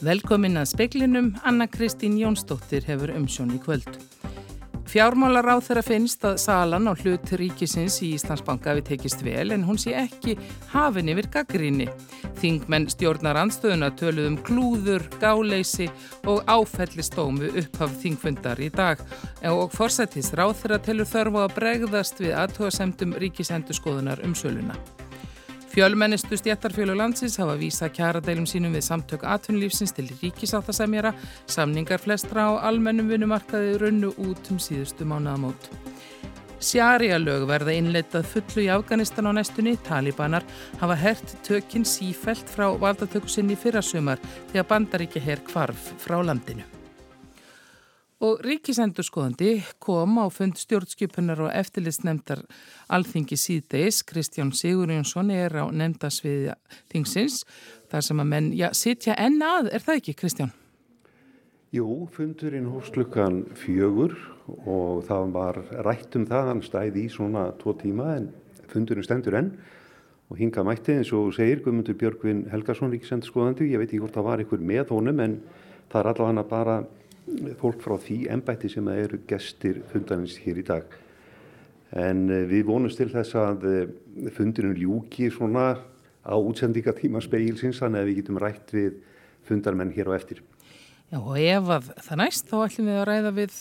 Velkomin að speklinum, Anna Kristín Jónsdóttir hefur umsjón í kvöld. Fjármálar á þeirra finnst að salan á hlut ríkisins í Íslandsbanka við tekist vel en hún sé ekki hafin yfir gaggríni. Þingmenn stjórnar anstöðuna töluðum klúður, gáleysi og áfellistómu upphaf þingfundar í dag og forsættis ráð þeirra telur þörfu að bregðast við aðtóasemdum ríkisendurskoðunar um söluna. Fjölmennistu stjættarfjölu landsins hafa vísa kjaradeilum sínum við samtök atvinnulífsins til ríkisáttasemjara, samningar flestra á almennum vinnumarkaði runnu út um síðustu mánuðamót. Sjária lög verða innleitað fullu í Afganistan á næstunni, talibanar hafa hert tökinn sífælt frá valdatökusinni fyrrasumar því að bandaríkja herr kvarf frá landinu. Og ríkisendurskoðandi kom á fund stjórnskipunar og eftirlitsnemndar alþingi síðdeis. Kristján Sigurjónsson er á nefndasviði þingsins. Það sem að menn, já, sitja enn að, er það ekki Kristján? Jú, fundurinn hús klukkan fjögur og það var rætt um það, hann stæði í svona tvo tíma en fundurinn stendur enn og hinga mætti eins og segir Guðmundur Björgvin Helgarsson ríkisendurskoðandi, ég veit ekki hvort það var einhver með honum en það er allavega bara fólk frá því ennbætti sem eru gestir fundanins hér í dag. En við vonumst til þess að fundinum ljúki svona á útsendingatíma speilsins þannig að við getum rætt við fundarmenn hér á eftir. Já og ef að það næst þá ætlum við að ræða við,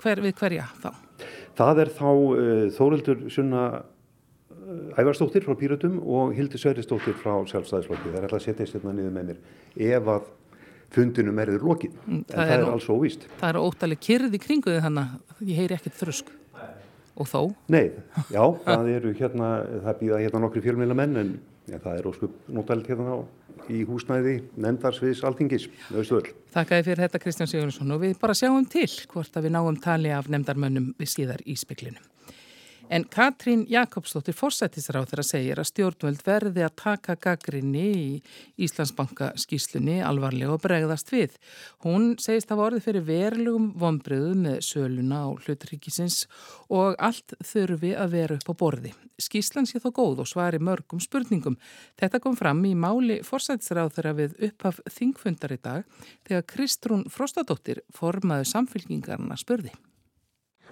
hver, við hverja þá? Það er þá uh, Þórildur Sunna uh, Ævarstóttir frá Píratum og Hildur Sverristóttir frá Sjálfstæðisflokki. Það er alltaf að setja hérna niður með mér ef að fundinum erður lokið, mm, en það, það er, er alls óvíst. Það er óttalega kyrði kringuði þannig að ég heyri ekkert þrösk. Og þó? Nei, já, það eru hérna, það býða hérna nokkru fjölmjöla menn en ja, það er óskup nótælt hérna á, í húsnæði nendarsviðs altingis, auðvitað. Þakka þið fyrir þetta Kristján Sigurðarsson og við bara sjáum til hvort að við náum tali af nefndarmönnum við síðar í speklinum. En Katrín Jakobsdóttir fórsættisráð þeirra segir að stjórnvöld verði að taka gaggrinni í Íslandsbanka skýslunni alvarlega og bregðast við. Hún segist að vorði fyrir verulegum vonbröðu með söluna á hlutríkisins og allt þurfi að vera upp á borði. Skýslan sé þó góð og svari mörgum spurningum. Þetta kom fram í máli fórsættisráð þeirra við upphaf þingfundar í dag þegar Kristrún Frostadóttir formaði samfélkingarna spurði.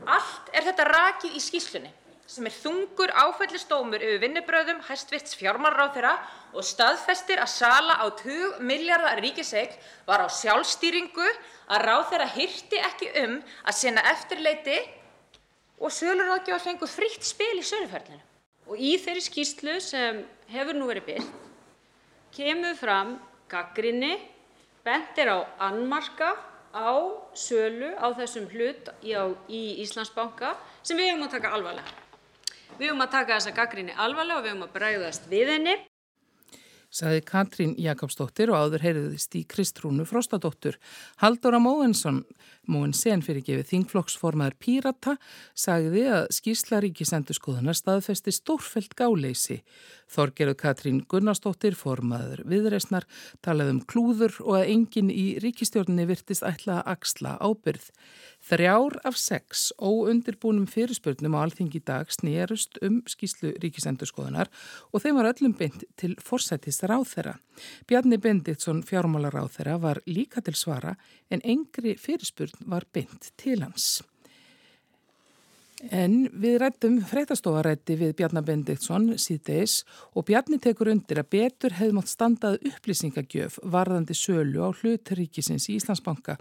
Allt er þetta rakið í skýslunni sem er þungur áfællistómur yfir vinnubröðum hæstvirts fjármálaráðherra og staðfestir að sala á 20 miljardar ríkiseign var á sjálfstýringu, að ráðherra hirti ekki um að sinna eftirleiti og söluráðgjafar fengu frítt spil í söluferlinu. Og í þeirri skýslu sem hefur nú verið birt kemur fram gaggrinni, bent er á annmarka á sölu á þessum hlut í Íslandsbanka sem við höfum að taka alvarlega. Við höfum að taka þessa gaggrinni alvarlega og við höfum að bregðast við henni. Saði Katrín Jakobsdóttir og áður heyriðist í Kristrúnu Frostadóttur. Haldóra Móensson, Móensen fyrir gefið þingflokksformaður Pírata, sagði að skýrsla ríkisendurskoðunar staðfesti stórfelt gáleysi. Þorgerðu Katrín Gunnarsdóttir, formaður viðreysnar, talaði um klúður og að enginn í ríkistjórnini virtist ætla að axla ábyrð. Þrjár af sex óundirbúnum fyrirspurnum á alþingi dag snýrust um skýslu ríkisendurskoðunar og þeim var öllum beint til forsættis ráþera. Bjarni Benditsson fjármálar ráþera var líka til svara en engri fyrirspurn var beint til hans. En við rættum freytastofarætti við Bjarnar Bendiktsson síðdeis og Bjarni tekur undir að betur hefði mátt standað upplýsingagjöf varðandi sölu á hlutríkisins í Íslandsbanka.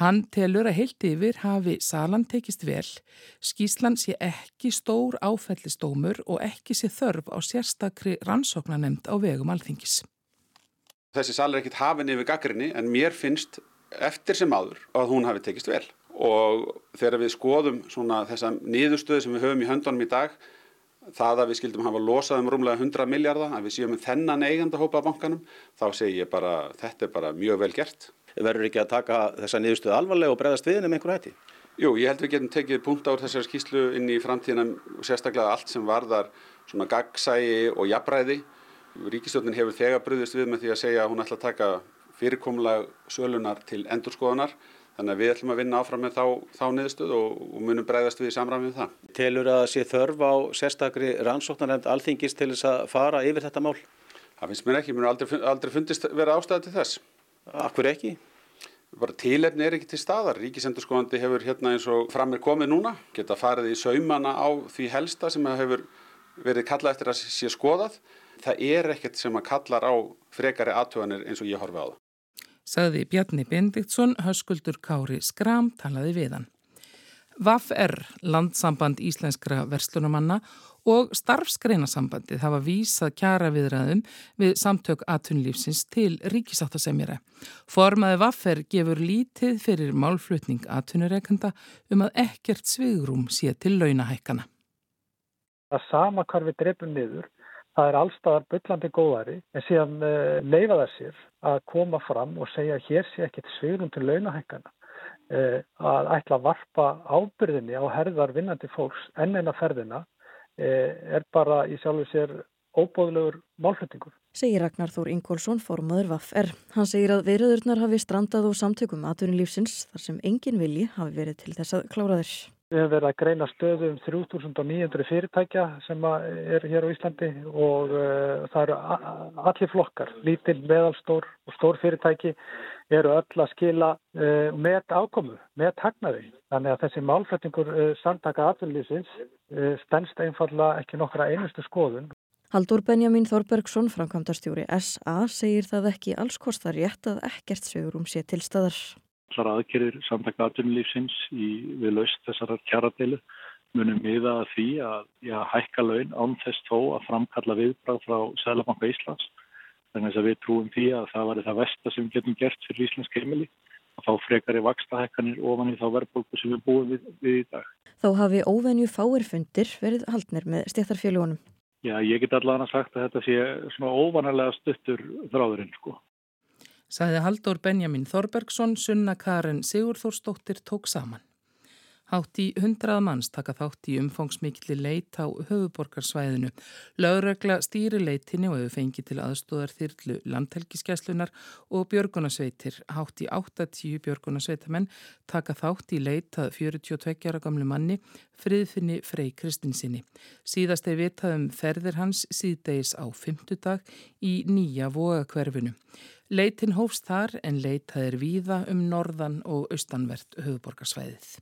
Hann telur að heilt yfir hafi salan tekist vel, skíslan sé ekki stór áfellistómur og ekki sé þörf á sérstakri rannsóknanemnd á vegum alþingis. Þessi sal er ekkit hafin yfir gaggrinni en mér finnst eftir sem áður að hún hafi tekist vel og þegar við skoðum svona þessa niðurstöðu sem við höfum í höndunum í dag það að við skildum hafa losað um rúmlega 100 miljardar, að við séum með þennan eigandahópa af bankanum, þá segi ég bara þetta er bara mjög vel gert verður ekki að taka þessa niðurstöðu alvarlega og bregðast við með einhverju hætti? Jú, ég held við getum tekið punkt á þessari skýslu inn í framtíðina sérstaklega allt sem varðar svona gagsægi og jafnræði. Ríkistjórnin hefur þegar bröðist við með því að segja að hún ætla að taka fyrirkomulag sölunar til endurskoðunar. Þannig að við ætlum að vinna áfram með þá, þá niðurstöð og, og munum breyðast við í samræmi við það. Telur að sé þörf á sérstakri rannsóknarnefnd alþingis til þess að fara yfir þetta mál? Það finnst mér ekki, mér er aldrei, aldrei fundist vera ástæði til þess. Akkur ekki? Bara tilefni er ekki til staðar. Ríkisendurskóðandi hefur hérna eins og fram er komið núna, geta farið í saumana á því helsta sem hefur verið kallað eftir að sé skoðað. Það er ekkert sem að kallar á frekari aðtöðanir eins og ég horfi á það. Saði Bjarni Bendiktsson, höskuldur Kári Skram, talaði við hann. VAF-R, landsamband íslenskra verslunumanna og starfsgreinasambandið hafa vísað kjara viðræðum við samtök atunlífsins til ríkisáttasemjara. Formaði VAF-R gefur lítið fyrir málflutning atunureikanda um að ekkert svigrum sé til launahækana. Það sama hvar við drefum niður, það er allstaðar byllandi góðari en síðan uh, leifa það sér að koma fram og segja að hér sé ekkert svigrum til launahækana. Eh, að ætla að varpa ábyrðinni á herðar vinnandi fólks enn eina ferðina eh, er bara í sjálfu sér óbóðlegur málflutningur. Segir Ragnar Þór Ingólfsson, formadur VAF-R. Hann segir að veriðurnar hafi strandað og samtökum aðtunilífsins þar sem engin vilji hafi verið til þess að klára þeir. Við hefum verið að greina stöðu um 3900 fyrirtækja sem eru hér á Íslandi og uh, það eru allir flokkar, lítil, meðalstór og stór fyrirtæki eru öll að skila uh, með ákomu, með tagnaði. Þannig að þessi málflutningur uh, samtaka atvinnlýsins uh, stennst einfalla ekki nokkra einustu skoðun. Haldur Benjamin Þorbergsson, framkvæmdarstjóri SA, segir það ekki alls kostar rétt að ekkert sögurum sé til staðar. Allar aðgerðir samtaka atvinnlýsins við laust þessar kjaradeilu munum miða að því að já, hækka laun án þess þó að framkalla viðbrað frá Sælabanka Íslands Þannig að við trúum því að það var það versta sem við getum gert fyrir Íslensk heimili að fá frekari vakstahekkanir ofan í þá verðbólku sem við búum við, við í dag. Þá hafi óvenju fáir fundir verið haldnir með stéttarfjölugunum. Já, ég get allavega sagt að þetta sé svona óvanalega stuttur þráðurinn, sko. Sæði Haldur Benjamin Þorbergsson, Sunna Karin Sigurþórsdóttir tók saman. Hátt í hundrað manns taka þátt í umfangsmikli leit á höfuborgarsvæðinu. Laurregla stýri leitinni og hefur fengið til aðstóðar þyrlu landhelgiskeslunar og björgunarsveitir. Hátt í 80 björgunarsveitamenn taka þátt í leitað 42 ára gamlu manni friðfinni Frey Kristinsinni. Síðast er vitað um ferðir hans síðdeis á fymtudag í nýja vogakverfinu. Leitin hófst þar en leitað er víða um norðan og austanvert höfuborgarsvæðið.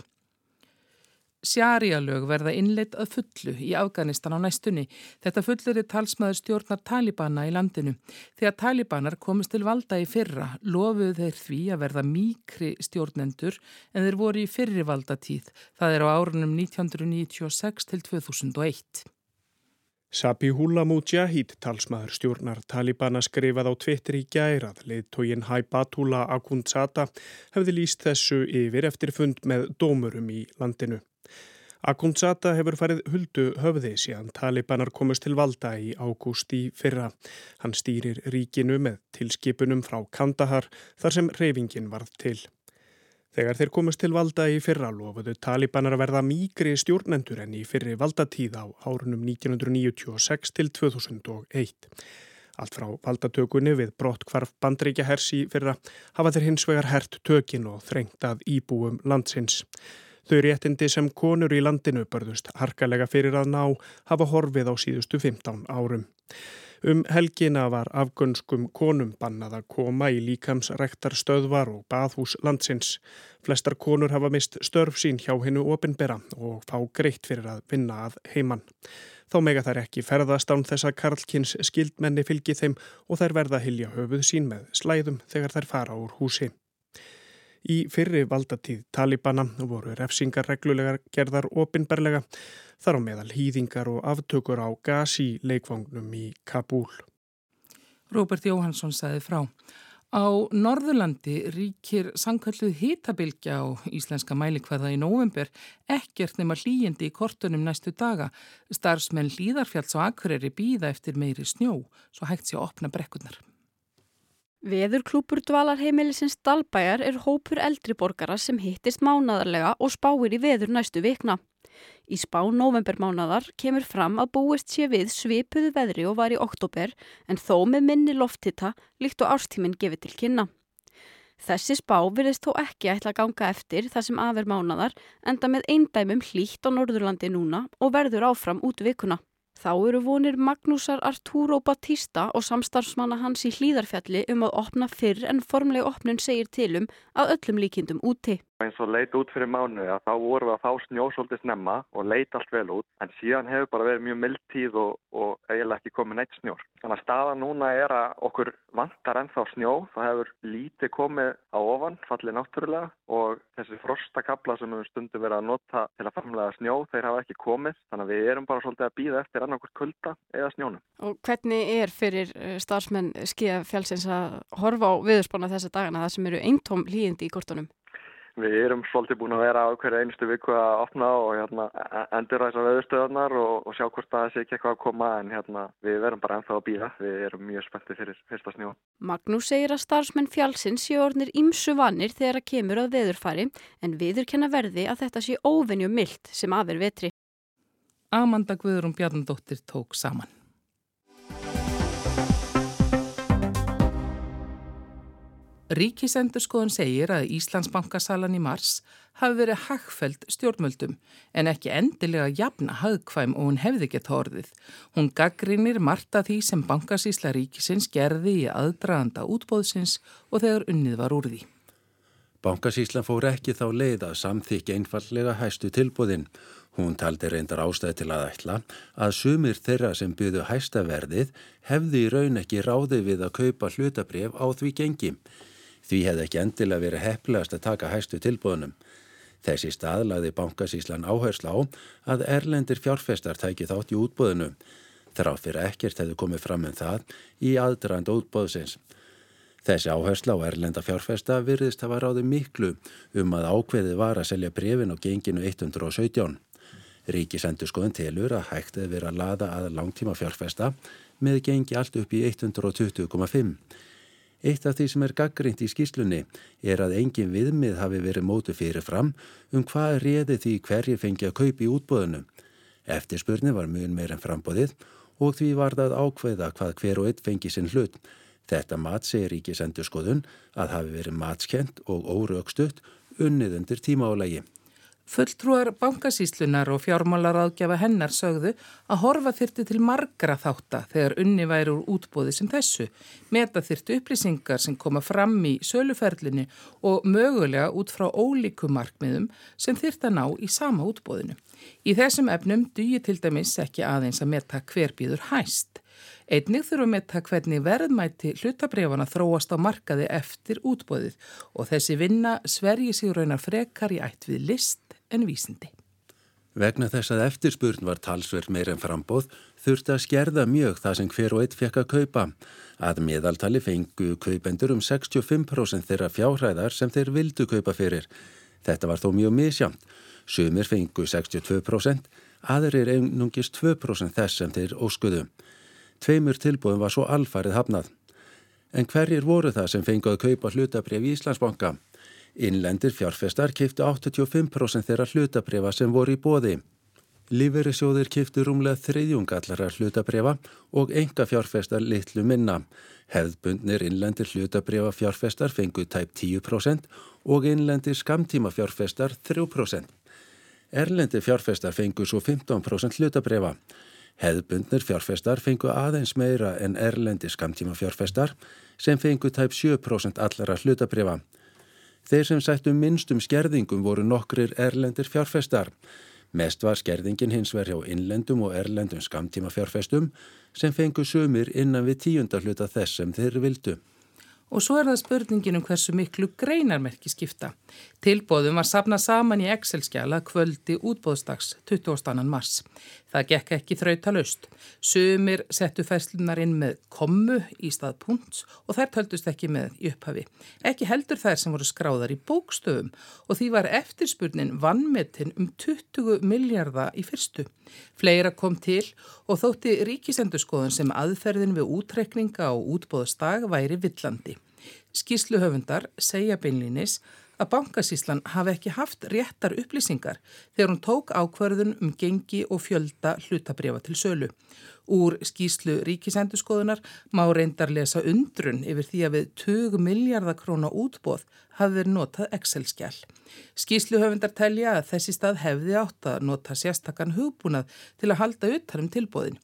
Sjárialög verða innleitt að fullu í Afganistan á næstunni. Þetta fullur er talsmaður stjórnar Talibana í landinu. Þegar Talibanar komist til valda í fyrra lofuðu þeir því að verða mýkri stjórnendur en þeir voru í fyrri valdatíð. Það er á árunum 1996 til 2001. Sabihullah Mujahid, talsmaður stjórnar Talibana, skrifað á Twitter í gærað. Leittógin Haibatullah Akundzata hefði líst þessu yfir eftir fund með dómurum í landinu. Akundzata hefur farið huldu höfði síðan talibanar komist til valda í ágúst í fyrra. Hann stýrir ríkinu með tilskipunum frá Kandahar þar sem reyfingin varð til. Þegar þeir komist til valda í fyrra lofuðu talibanar að verða mýgri stjórnendur en í fyrri valdatíð á árunum 1996 til 2001. Allt frá valdatökunni við brott hvarf bandreikja hersi fyrra hafa þeir hins vegar hert tökin og þrengt að íbúum landsins. Þau réttindi sem konur í landinu börðust harkalega fyrir að ná hafa horfið á síðustu 15 árum. Um helgina var afgönskum konum bannað að koma í líkamsrektar stöðvar og baðhús landsins. Flestar konur hafa mist störf sín hjá hennu opinbera og fá greitt fyrir að vinna að heimann. Þá mega þær ekki ferðast án þess að Karlkins skildmenni fylgi þeim og þær verða að hilja höfuð sín með slæðum þegar þær fara úr húsi. Í fyrri valdatíð Talibana voru refsingar reglulegar gerðar opinberlega þar á meðal hýðingar og aftökur á gasi leikvangnum í Kabul. Róbert Jóhansson sagði frá. Á Norðurlandi ríkir sangkalluð hitabilgja á íslenska mælikvarða í nóvember ekkert nema hlýjandi í kortunum næstu daga. Starfsmenn hlýðarfjalls og akkureri býða eftir meiri snjó svo hægt sé að opna brekkunar. Veðurklúpur dvalarheimilisins Dalbæjar er hópur eldri borgara sem hittist mánadarlega og spáir í veður næstu vikna. Í spá novembermánadar kemur fram að búist sé við svipuðu veðri og var í oktober en þó með minni lofthitta líkt og ástíminn gefið til kynna. Þessi spá virðist þó ekki ætla að ganga eftir þar sem afer mánadar enda með eindæmum hlýtt á Norðurlandi núna og verður áfram út vikuna. Þá eru vonir Magnúsar Arturo Batista og samstarfsmanna hans í hlýðarfjalli um að opna fyrr en formleg opnun segir til um að öllum líkindum úti. Eins og leit út fyrir mánu að þá vorum við að fá snjósóldi snemma og leit allt vel út en síðan hefur bara verið mjög mild tíð og, og eiginlega ekki komið neitt snjór. Þannig að staða núna er að okkur vantar ennþá snjó, það hefur lítið komið á ofan, fallið náttúrulega og þessi frostakabla sem við stundum verið að nota til að famlega snjó, þeir hafa ekki komið þannig að við erum bara svolítið að býða eftir annarkur kulda eða snjónum. Og hvernig er fyrir eh, starfsmenn skíða fjálsins að horfa á viðspána þessa dagana það sem eru eintóm hlýjindi í kortunum? Við erum svolítið búin að vera á hverju einustu viku að opna og hérna, endur þessar veðustöðunar og, og sjá hvort það sé ekki eitthvað að koma en hérna, við verum bara ennþá að býða. Við erum mjög spenntið fyrir fyrsta snjó. Magnús segir að starfsmenn fjálsins sé orðnir ímsu vanir þegar að kemur að veðurfari en viðurkenna verði að þetta sé óvenju myllt sem aðver vetri. Amanda Guðrún Bjarnadóttir tók saman. Ríkisendurskoðun segir að Íslandsbankasalan í mars hafi verið hagfæld stjórnmöldum en ekki endilega jafna hagkvæm og hún hefði gett horfið. Hún gaggrinir margt að því sem bankasísla ríkisins gerði í aðdraganda útbóðsins og þegar unnið var úr því. Bankasíslan fór ekki þá leið að samþykja einfallega hæstu tilbúðin. Hún taldi reyndar ástæði til að ætla að sumir þeirra sem byggðu hæsta verðið hefði í raun ekki ráði við að kaupa hlutabref á því gengi. Því hefði ekki endilega verið heppilegast að taka hæstu tilbúðunum. Þessi staðlaði bankasíslan áhersla á að erlendir fjárfestar tæki þátt í útbúðinu. Þrátt fyrir ekkert hefði komið fram um það í aðdraðand útbúðsins. Þessi áhersla á erlenda fjárfesta virðist hafa ráði miklu um að ákveðið var að selja brefin á genginu 117. Ríkisendur skoðun telur að hægt hefði verið að lada að langtíma fjárfesta með gengi allt upp í 120,5. Eitt af því sem er gaggrind í skýslunni er að engin viðmið hafi verið mótu fyrir fram um hvað réði því hverji fengi að kaupi útbóðinu. Eftirspurni var mjög meir en frambóðið og því var það ákveða hvað hver og eitt fengi sinn hlut. Þetta mat segir ríkisendur skoðun að hafi verið matskent og órögstutt unnið undir tímaálagi. Fulltrúar bankasíslunar og fjármálaráðgjafa hennar sögðu að horfa þyrti til margra þátta þegar unni væri úr útbóði sem þessu, meta þyrti upplýsingar sem koma fram í söluferlinu og mögulega út frá ólíku markmiðum sem þyrta ná í sama útbóðinu. Í þessum efnum dýi til dæmis ekki aðeins að meta hver býður hæst. Einnig þurfum að metta hvernig verðmæti hlutabrefana þróast á markaði eftir útbóðið og þessi vinna svergi sig raunar frekar í ætt við list en vísindi. Vegna þess að eftirspurn var talsverð meir en frambóð þurfti að skerða mjög það sem hver og eitt fekk að kaupa. Að miðaltali fengu kaupendur um 65% þeirra fjárhæðar sem þeir vildu kaupa fyrir. Þetta var þó mjög misjamt. Sumir fengu 62%, aðrir einungist 2% þess sem þeir óskuðu. Tveimur tilbúðum var svo alfarið hafnað. En hverjir voru það sem fengu að kaupa hlutabref í Íslandsbanka? Innlendir fjárfestar kiftu 85% þeirra hlutabriða sem voru í bóði. Lífeyrisjóðir kiftu rúmlega þriðjungallara hlutabriða og enga fjárfestar litlu minna. Hefðbundnir innlendir hlutabriða fjárfestar fengu tæp 10% og innlendir skamtíma fjárfestar 3%. Erlendir fjárfestar fengu svo 15% hlutabriða. Hefðbundnir fjárfestar fengu aðeins meira en erlendir skamtíma fjárfestar sem fengu tæp 7% allara hlutabriða. Þeir sem sættu minnstum skerðingum voru nokkrir erlendir fjárfestar. Mest var skerðingin hins verð hjá innlendum og erlendum skamtíma fjárfestum sem fengu sumir innan við tíundahluta þess sem þeir vildu. Og svo er það spurningin um hversu miklu greinarmerki skipta. Tilbóðum var sapnað saman í Excel-skjala kvöldi útbóðstags 22. mars. Það gekk ekki þrautalust. Sumir settu fæslunar inn með kommu í stað punts og þær töldust ekki með í upphafi. Ekki heldur þær sem voru skráðar í bókstöfum og því var eftirspurnin vannmetinn um 20 miljardar í fyrstu. Fleira kom til og þótti ríkisendurskoðun sem aðferðin við útrekninga og útbóðstag væri villandi. Skísluhöfundar segja beinlýnis að bankasíslan hafi ekki haft réttar upplýsingar þegar hún tók ákverðun um gengi og fjölda hlutabriða til sölu. Úr skýslu ríkisendurskoðunar má reyndar lesa undrun yfir því að við 20 miljardar króna útbóð hafi verið notað Excel-skjál. Skýsluhöfundar telja að þessi stað hefði átt að nota sérstakann hugbúnað til að halda utanum tilbóðin.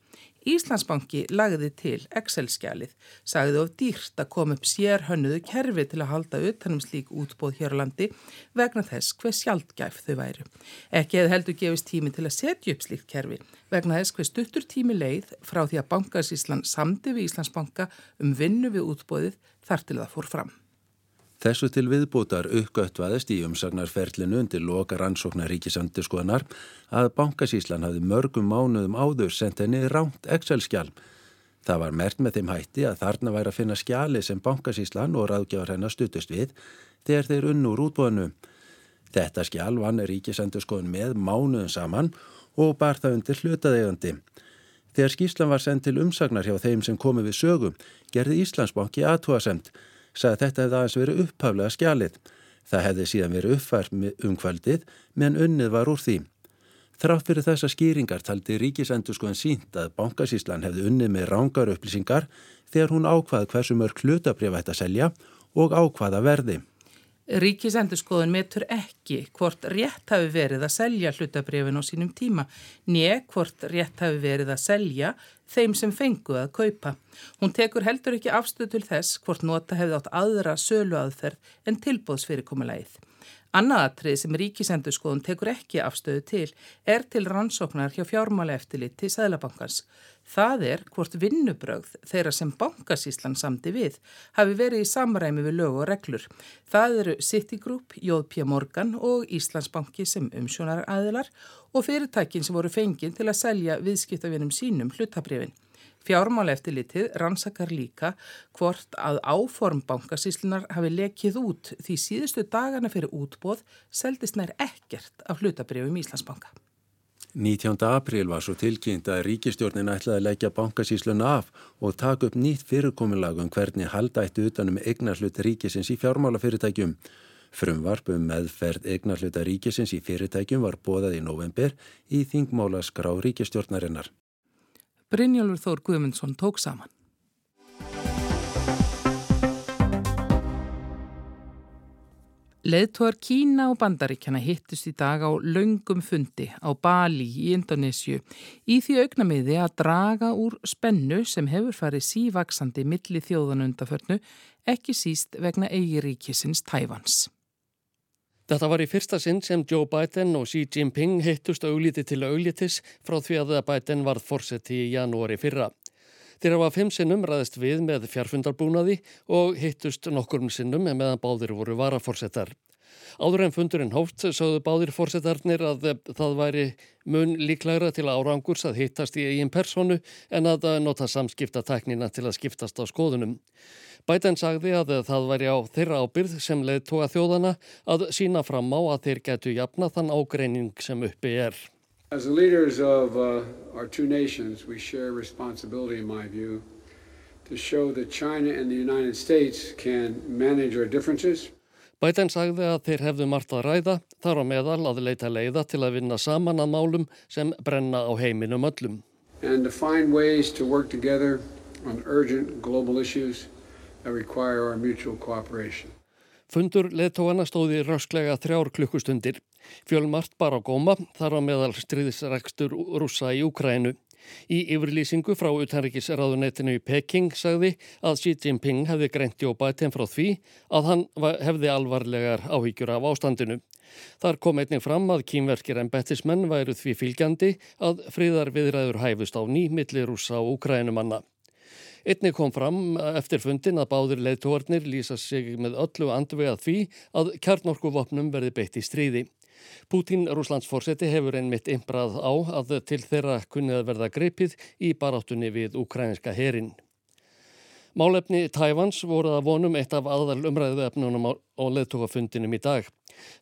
Íslandsbanki lagði til Excel-skjalið, sagði of dýrt að koma upp sér hönnuðu kerfi til að halda utanum slík útbóð hér á landi vegna þess hver sjálfgæf þau væru. Ekki hefði heldur gefist tími til að setja upp slíkt kerfi vegna þess hver stuttur tími leið frá því að Bankasíslan samdi við Íslandsbanka um vinnu við útbóðið þar til það fór fram. Þessu til viðbútar uppgöttvaðist í umsagnarferlinu undir loka rannsóknar ríkisandurskoðanar að bankasíslan hafði mörgum mánuðum áður sendt henni ránt Excel-skjál. Það var mert með þeim hætti að þarna væri að finna skjali sem bankasíslan og ráðgjafar hennar stutust við þegar þeir unnur útbóðinu. Þetta skjál vann ríkisandurskoðun með mánuðum saman og bar það undir hlutaðegandi. Þegar skíslan var sendt til umsagnar hjá þeim sem komi við sögum gerði Íslandsbanki aðtúasemt sagði þetta hefði aðeins verið upphaflega skjalið. Það hefði síðan verið uppfært um kvöldið meðan unnið var úr því. Þrátt fyrir þessa skýringar taldi Ríkisendurskoðan sínt að bankasíslan hefði unnið með rángar upplýsingar þegar hún ákvaði hversu mörg hlutabrif ætti að selja og ákvaða verði. Ríkisendurskoðun metur ekki hvort rétt hafi verið að selja hlutabrifin á sínum tíma, nýja hvort rétt hafi verið að selja þeim sem fengu að kaupa. Hún tekur heldur ekki afstöð til þess hvort nota hefði átt aðra sölu aðferð en tilbóðsfyrirkomulegið. Annaðatrið sem ríkisendurskoðun tekur ekki afstöðu til er til rannsóknar hjá fjármála eftirlit til Sæðlabankans. Það er hvort vinnubrögð þeirra sem bankasíslan samti við hafi verið í samræmi við lög og reglur. Það eru Citigroup, J.P. Morgan og Íslandsbanki sem umsjónar aðilar og fyrirtækin sem voru fenginn til að selja viðskiptavinum sínum hlutabrifin. Fjármála eftirlitið rannsakar líka hvort að áform bankasíslunar hafi lekið út því síðustu dagana fyrir útbóð seldist nær ekkert af hlutabrjöfum Íslandsbanka. 19. april var svo tilkynnt að ríkistjórnin ætlaði að leggja bankasísluna af og taka upp nýtt fyrirkominlagum hvernig haldættu utanum eignarhlut ríkisins í fjármálafyrirtækjum. Frumvarp um meðferð eignarhluta ríkisins í fyrirtækjum var bóðað í november í þingmála skrá ríkistjórnarinnar. Brynjólfur Þór Guðmundsson tók saman. Leðtóar Kína og Bandaríkjana hittust í dag á laungum fundi á Bali í Indonésiu í því augnamiði að draga úr spennu sem hefur farið sívaksandi milli þjóðanundaförnu ekki síst vegna eigiríkisins Tævans. Þetta var í fyrsta sinn sem Joe Biden og Xi Jinping hittust augliti til auglitis frá því að Biden varð fórseti í janúari fyrra. Þeir hafa fimm sinnum ræðist við með fjarfundarbúnaði og hittust nokkurum sinnum meðan báðir voru varafórsetar. Áður en fundurinn hóft sögðu báðir fórsetarnir að það væri mun líklægra til árangurs að hittast í eigin personu en að nota samskipta teknina til að skiptast á skoðunum. Biden sagði að það væri á þeirra ábyrð sem leið tóa þjóðana að sína fram á að þeir getu jafna þann ágreining sem uppi er. As the leaders of uh, our two nations, we share responsibility in my view to show that China and the United States can manage our differences. Biden sagði að þeir hefðu margt að ræða, þar á meðal að leita leiða til að vinna saman að málum sem brenna á heiminum öllum. And to find ways to work together on urgent global issues that require our mutual cooperation. Fundur leðtóana stóði rösklega þrjár klukkustundir. Fjölmart bara góma þar á meðal stríðisrekstur rúsa í Ukrænu. Í yfirlýsingu frá utanrikisraðunetinu í Peking sagði að Xi Jinping hefði greint Jó Biden frá því að hann hefði alvarlegar áhyggjur af ástandinu. Þar kom einnig fram að kýmverkir en betismenn væru því fylgjandi að fríðar viðræður hæfust á ný millir rúsa og ukrænumanna. Einni kom fram eftir fundin að báðir leiðtóarnir lýsa sig með öllu andvega því að kjarnorkuvopnum verði beitt í stríði. Pútín, Rúslandsforseti, hefur einmitt einbrað á að til þeirra kunnið að verða greipið í baráttunni við ukrainska herin. Málefni Tævans voruð að vonum eitt af aðal umræðu efnunum á, leðtókafundinum í dag.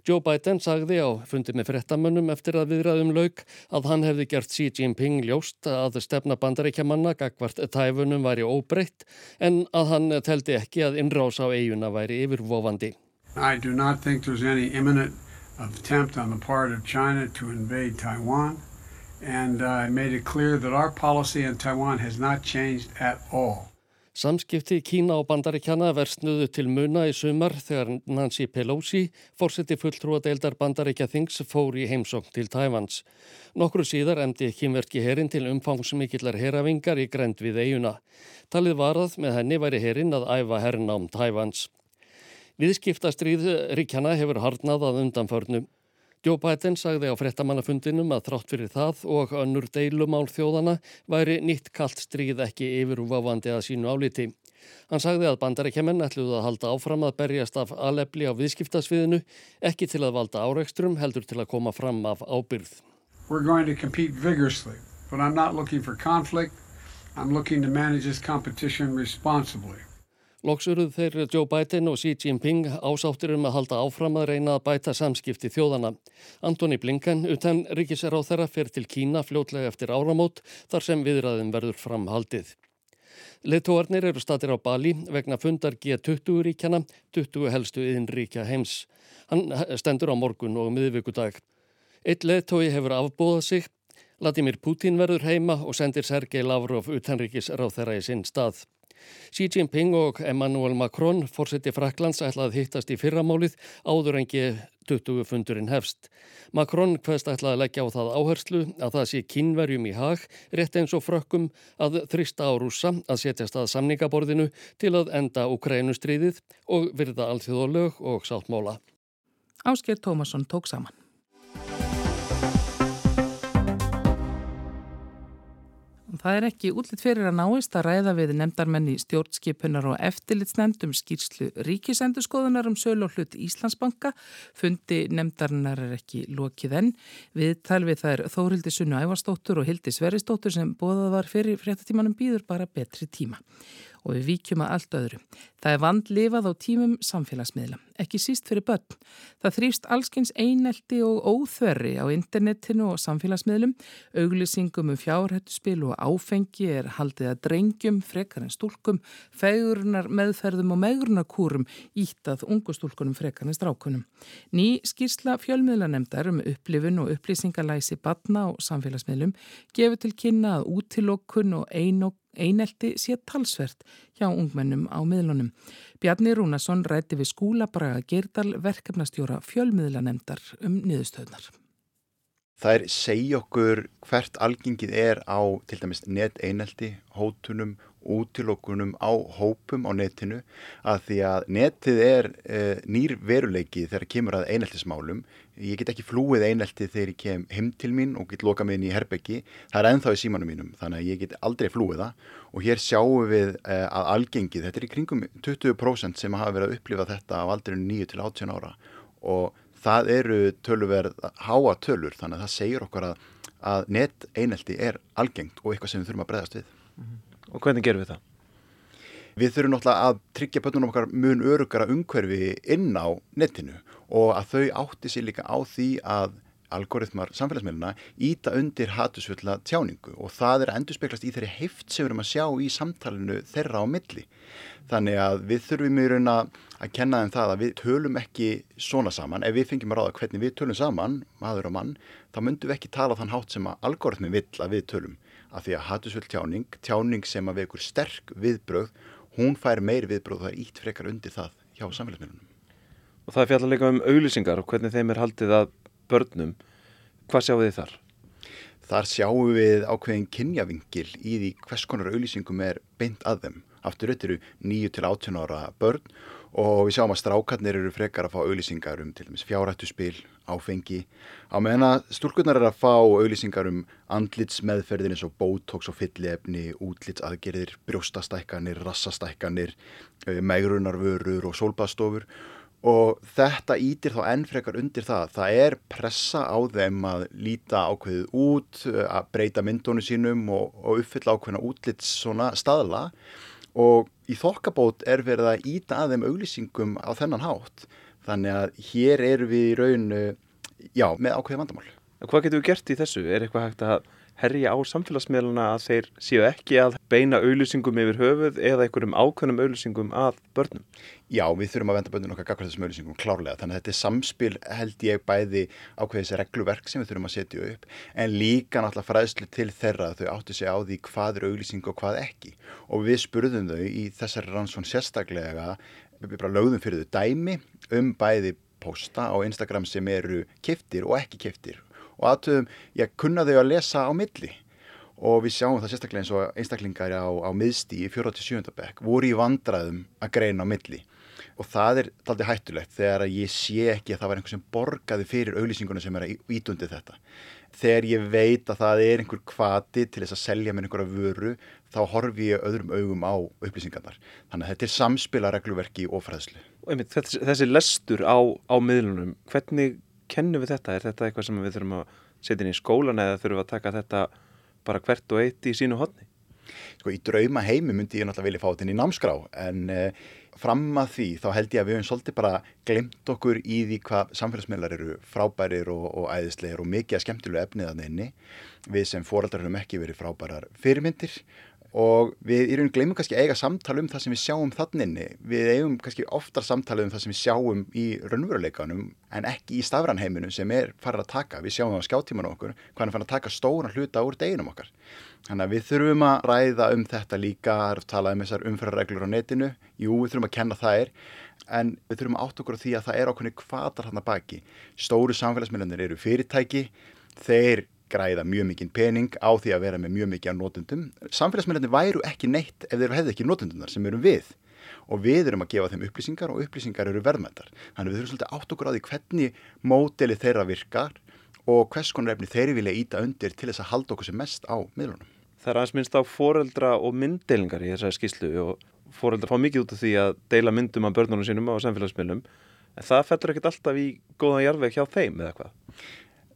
Joe Biden sagði á fundi með frettamönnum eftir að viðræðum lauk að hann hefði gert Xi Jinping ljóst að stefna bandaríkjamanna gagvart Tæfunum væri óbreytt en að hann teldi ekki að innrás á eiguna væri yfirvofandi. I do not think there's any imminent attempt on the part of China to invade Taiwan and uh, made it clear that our policy in Taiwan has not changed at all. Samskipti Kína og bandaríkjana versnuðu til muna í sumar þegar Nancy Pelosi, fórseti fulltrúa deildar bandaríkja þings, fór í heimsókn til Tævans. Nokkru síðar emdi kynverki herin til umfangsmikillar heravingar í grend við eiguna. Talið varað með henni væri herin að æfa hernám Tævans. Viðskiptastríð ríkjana hefur harnað að undanförnum. Joe Biden sagði á frettamannafundinum að þrátt fyrir það og önnur deilumál þjóðana væri nýtt kallt stríð ekki yfirúfávandi að sínu áliti. Hann sagði að bandarækjumenn ætluðu að halda áfram að berjast af alefli á viðskiptasviðinu, ekki til að valda áreikstrum, heldur til að koma fram af ábyrð. We're going to compete vigorously, but I'm not looking for conflict. I'm looking to manage this competition responsibly. Loksuruð þeir Joe Biden og Xi Jinping ásáttir um að halda áfram að reyna að bæta samskipti þjóðana. Antoni Blinken, utan ríkisráð þeirra, fer til Kína fljótlega eftir áramót þar sem viðræðum verður framhaldið. Letóarnir eru statir á Bali vegna fundar G20 ríkjana, 20 helstu yðinríkja heims. Hann stendur á morgun og miðvíkudag. Eitt letói hefur afbúðað sig. Vladimir Putin verður heima og sendir Sergei Lavrov utanríkisráð þeirra í sinn stað. Xi Jinping og Emmanuel Macron fórseti Fraklands ætlað hittast í fyrramálið áður en G20 fundurinn hefst. Macron hverst ætlað að leggja á það áherslu að það sé kynverjum í hag rétt eins og frökkum að þrista á rúsa að setjast að samningaborðinu til að enda Ukrænustríðið og virða alþjóðalög og sáttmóla. Ásker Tómasson tók saman. Það er ekki útlitt fyrir að náist að ræða við nefndarmenni stjórnskipunar og eftirlitsnefndum skýrslu ríkisendurskoðunar um sölu og hlut Íslandsbanka. Fundi nefndarinnar er ekki lokið enn. Við talvið það er Þórildi Sunnu Ævarstóttur og Hildi Sveristóttur sem bóðað var fyrir fréttatímanum býður bara betri tíma og við víkjum að allt öðru. Það er vandlifað á tímum samfélagsmiðla, ekki síst fyrir börn. Það þrýfst allskyns einelti og óþverri á internetinu og samfélagsmiðlum. Auglýsingum um fjárhættuspil og áfengi er haldið að drengjum, frekar en stúlkum, fegurnar meðferðum og megrunarkúrum íttað ungustúlkunum frekar en strákunum. Ný skýrsla fjölmiðlanemdar um upplifun og upplýsingalæsi batna og samfélagsmiðlum gefur til kynna að útilokkun og einokk einelti sé talsvert hjá ungmennum á miðlunum. Bjarni Rúnarsson rætti við skúlabraga Geirdal verkefnastjóra fjölmiðlanemdar um niðurstöðnar. Það er segja okkur hvert algengið er á til dæmis net einelti, hótunum, útilokkunum á hópum á netinu að því að netið er e, nýr veruleiki þegar kemur að eineltismálum. Ég get ekki flúið einelti þegar ég kem heim til mín og get loka mig inn í herbeggi. Það er ennþá í símanum mínum þannig að ég get aldrei flúið það og hér sjáum við e, að algengið, þetta er í kringum 20% sem hafa verið að upplifa þetta á aldrinu 9 til 18 ára og það eru tölverð háa tölur þannig að það segir okkar að, að net einelti er algengt og eitthvað sem við þurfum að breyðast við. Og hvernig gerum við það? Við þurfum náttúrulega að tryggja bönnum okkar mun örugara umhverfi inn á netinu og að þau átti sér líka á því að algoritmar samfélagsmeilina íta undir hatusfulla tjáningu og það er endur speklast í þeirri heift sem við erum að sjá í samtalenu þeirra á milli. Þannig að við þurfum í raun að kenna þeim það að við tölum ekki svona saman. Ef við fengjum að ráða hvernig við tölum saman, maður og mann, þá myndum við ekki tala þann hátt sem að algoritmi vill að við tölum. Af því að hatusfull tjáning, tjáning sem að við ykkur sterk viðbröð, hún fær meir viðbröð og það er ítt frekar undir það hjá samfélagsmeilunum. Og það er fjallar líka um auglýsingar og hvernig þeim er haldið að börnum. Hvað sjáum við þar? Þar sjáum við ákveðin kynjavingil í því hvers konar auglýsingum er beint að þeim. Aftur þetta eru 9-18 ára börn og við sjáum að strákarnir eru frekar að fá auglýsingar um til dæmis fjárhættuspil, áfengi. Á meðan að stúrkurnar eru að fá auglýsingar um andlitsmeðferðin eins og botox og fyllefni, útlitsaðgerðir, brjóstastækkanir, rassastækkanir, eh, megrunarvörur og sólbastofur og þetta ítir þá enn frekar undir það. Það er pressa á þeim að líta ákveðið út, að breyta myndónu sínum og, og uppfylla ákveðina útlits svona staðla og í þokkabót er verið að íta að þeim auglýsingum á þennan hátt. Þannig að hér eru við í raun, já, með ákveðið vandamál. Hvað getur við gert í þessu? Er eitthvað hægt að herja á samfélagsmiðluna að þeir séu ekki að beina auðlýsingum yfir höfuð eða einhverjum ákveðnum auðlýsingum að börnum? Já, við þurfum að venda börnum okkar gagvar þessum auðlýsingum klárlega. Þannig að þetta er samspil held ég bæði ákveðis regluverk sem við þurfum að setja upp en líka náttúrulega fræðslu til þeirra að þau áttu sig á því hvað er auðlýsing og hvað ekki. Og við spurðum þau í þessari rannsón sérstaklega, við bara lögðum fyrir þau dæmi um bæði posta á Instagram sem eru keftir og ekki keftir og aðtöðum, ég kunna þau að lesa á milli? Og við sjáum það sérstaklega eins og einstaklingar á, á miðstí í 47. bekk voru í vandraðum að greina á milli. Og það er aldrei hættulegt þegar ég sé ekki að það var einhver sem borgaði fyrir auglýsinguna sem er að ítundi þetta. Þegar ég veit að það er einhver kvati til þess að selja mér einhverja vöru þá horfi ég öðrum augum á upplýsingarnar. Þannig að þetta er samspila regluverki og fræðslu. Þessi, þessi lestur á, á miðlunum, hvernig kennum við þetta? Er þetta eitthvað sem við þurfum að setja inn í skólan eða þurfum við að taka þetta bara hvert og eitt í sínu hodni? Sko í drauma heimi myndi ég náttúrulega vilja fá þetta inn í námskrá en eh, fram að því þá held ég að við höfum svolítið bara glemt okkur í því hvað samfélagsmiðlar eru frábærir og, og æðislegir og mikið að skemmtilegu efnið að nynni. Við sem foreldrar höfum ekki verið frábærar fyrirmyndir og við í raun glemum kannski eiga samtala um það sem við sjáum þanninni við eigum kannski oftar samtala um það sem við sjáum í raunveruleikanum en ekki í stafranheiminum sem er farið að taka. Við sjáum það á skjáttímanu okkur hvað er farið að taka stóran hluta úr deginum okkar. Þannig að við þurfum að ræða um þetta líka að tala um þessar umfærarreglur á netinu. Jú, við þurfum að kenna þær en við þurfum að átt okkur á því að það er ákveðni kvatar hann að baki. Stóru samfélagsmiðlanir eru fyrirtæki þeir græða mjög mikinn pening á því að vera með mjög mikið af nótundum. Samfélagsmiðlarnir væru ekki neitt ef þeir hefði ekki nótundunar sem erum við og við erum að gefa þeim upplýsingar og upplýsingar eru verðmættar. Þannig við þurfum svolítið átt okkur á því hvernig móteli þeirra virkar og hvers konar efni þeir vilja íta undir til þess að halda okkur sem mest á miðlunum. Það er aðeins minnst á foreldra og mynddelingar í þessari skýslu og foreldra fá mikið út af því að deila myndum af börnunum sínum á samfélagsmiðlum en það fellur ekkert alltaf í góðan jarveg hjá þeim eða hvað?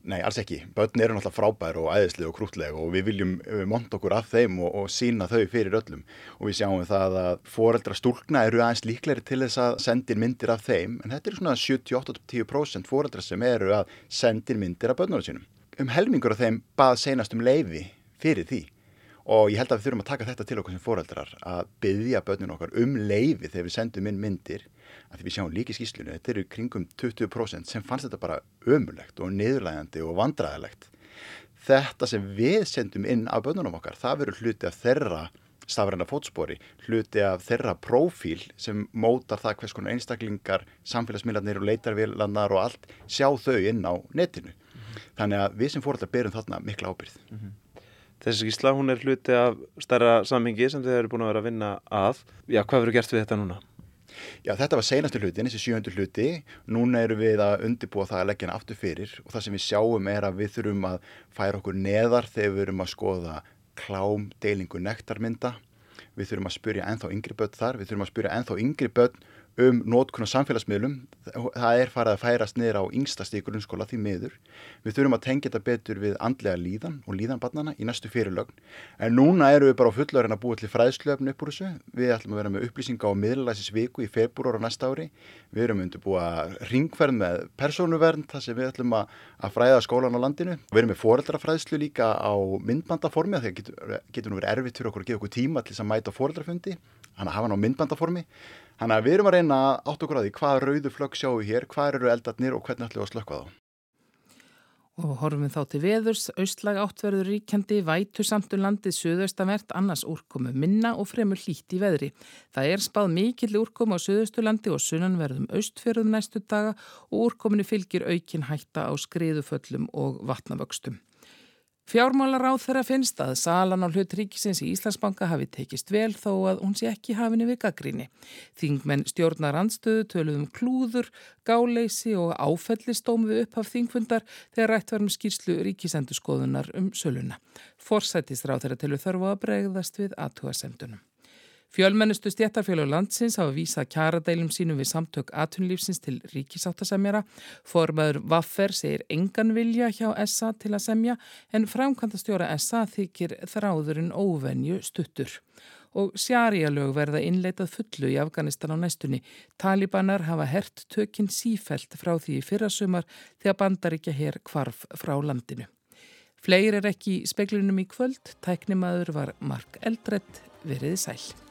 Nei, alls ekki. Börn eru náttúrulega frábær og æðislega og krútlega og við viljum eh, monta okkur af þeim og, og sína þau fyrir öllum og við sjáum það að foreldra stúlna eru aðeins líkleri til þess að sendir myndir af þeim en þetta eru svona 78-10% foreldra sem eru að sendir myndir af börnunum sínum. Um helmingur af þeim bað senast um leifi fyrir því og ég held að við þurfum að taka þetta til okkur sem foreldrar að byggja börnun okkar um leifi þegar við sendum inn myndir að því við sjáum líki skýslunni, þetta eru kringum 20% sem fannst þetta bara ömulegt og niðurlægandi og vandræðilegt. Þetta sem við sendum inn af börnunum okkar, það verður hluti af þeirra stafræna fótspori, hluti af þeirra profíl sem mótar það hvers konar einstaklingar, samfélagsmiðlarnir og leitarvélarnar og allt sjá þau inn á netinu. Mm -hmm. Þannig að við sem fórhaldar berum þarna mikla ábyrð. Mm -hmm. Þessi skýsla, hún er hluti af stærra samhengi sem þið eru búin að vera að vinna að. Já, hvað verður gert við þetta núna? Já, þetta var senastu hlutin, þessi sjöundu hluti. Núna erum við að undirbúa það að leggja hann aftur fyrir og það sem við sjáum er að við þurfum að færa okkur neðar þegar við erum að skoða klám, deilingu, nektarmynda. Við þurfum að spyrja enþá yngri börn þar, við þurfum að spyrja enþá yngri börn um nótkunn á samfélagsmiðlum. Það er farið að færast niður á yngsta stík grunnskóla því miður. Við þurfum að tengja þetta betur við andlega líðan og líðanbarnana í næstu fyrirlögn. En núna eru við bara á fullorinn að búa til fræðslöfn upp úr þessu. Við ætlum að vera með upplýsinga á miðlæsis viku í februar á næsta ári. Við erum undir búa ringferð með persónuvernd þar sem við ætlum að, að fræða skólan á landinu. Við erum með foreldrafræðslu líka á myndbandaformi þegar getur, getur nú verið erfitt fyrir okkur að gefa okkur tíma til þess að mæta foreldrafundi. Þannig að hafa hann á myndbandaformi. Þannig að við erum að reyna átt okkur að því hvað rauðu flögg sjáum við hér, hvað eru eldarnir og hvernig ætlum við að slökka þá. Og horfum við þá til veðurs, austlag áttverður ríkjandi, vætu samt um landið söðaustavert, annars úrkomu minna og fremur hlíti veðri. Það er spáð mikill úrkomu á söðausturlandi og sunnanverðum austferðum næstu daga og úrkominu fylgir aukin hætta á skriðuföllum og vatnavöxtum. Fjármálar á þeirra finnst að salan á hlut ríkisins í Íslandsbanka hafi tekist vel þó að hún sé ekki hafinu við gaggríni. Þingmenn stjórnar andstöðu töluðum klúður, gáleysi og áfellistómi við upphaf þingfundar þegar rætt varum skýrslu ríkisendurskoðunar um söluna. Forsættisráð þeirra telur þörfu að bregðast við aðtúasemdunum. Fjölmennustu stjættarfjölu landsins hafa vísað kjaradeilum sínum við samtök atunlífsins til ríkisáttasemjara. Formaður Vaffer segir engan vilja hjá SA til að semja en framkvæmda stjóra SA þykir þráðurinn óvenju stuttur. og sjarjalög verða innleitað fullu í Afganistan á næstunni. Talibanar hafa hert tökinn sífælt frá því fyrrasumar þegar bandaríkja hér kvarf frá landinu. Fleir er ekki í speklinum í kvöld, tæknimaður var Mark Eldredd, veriði sæl.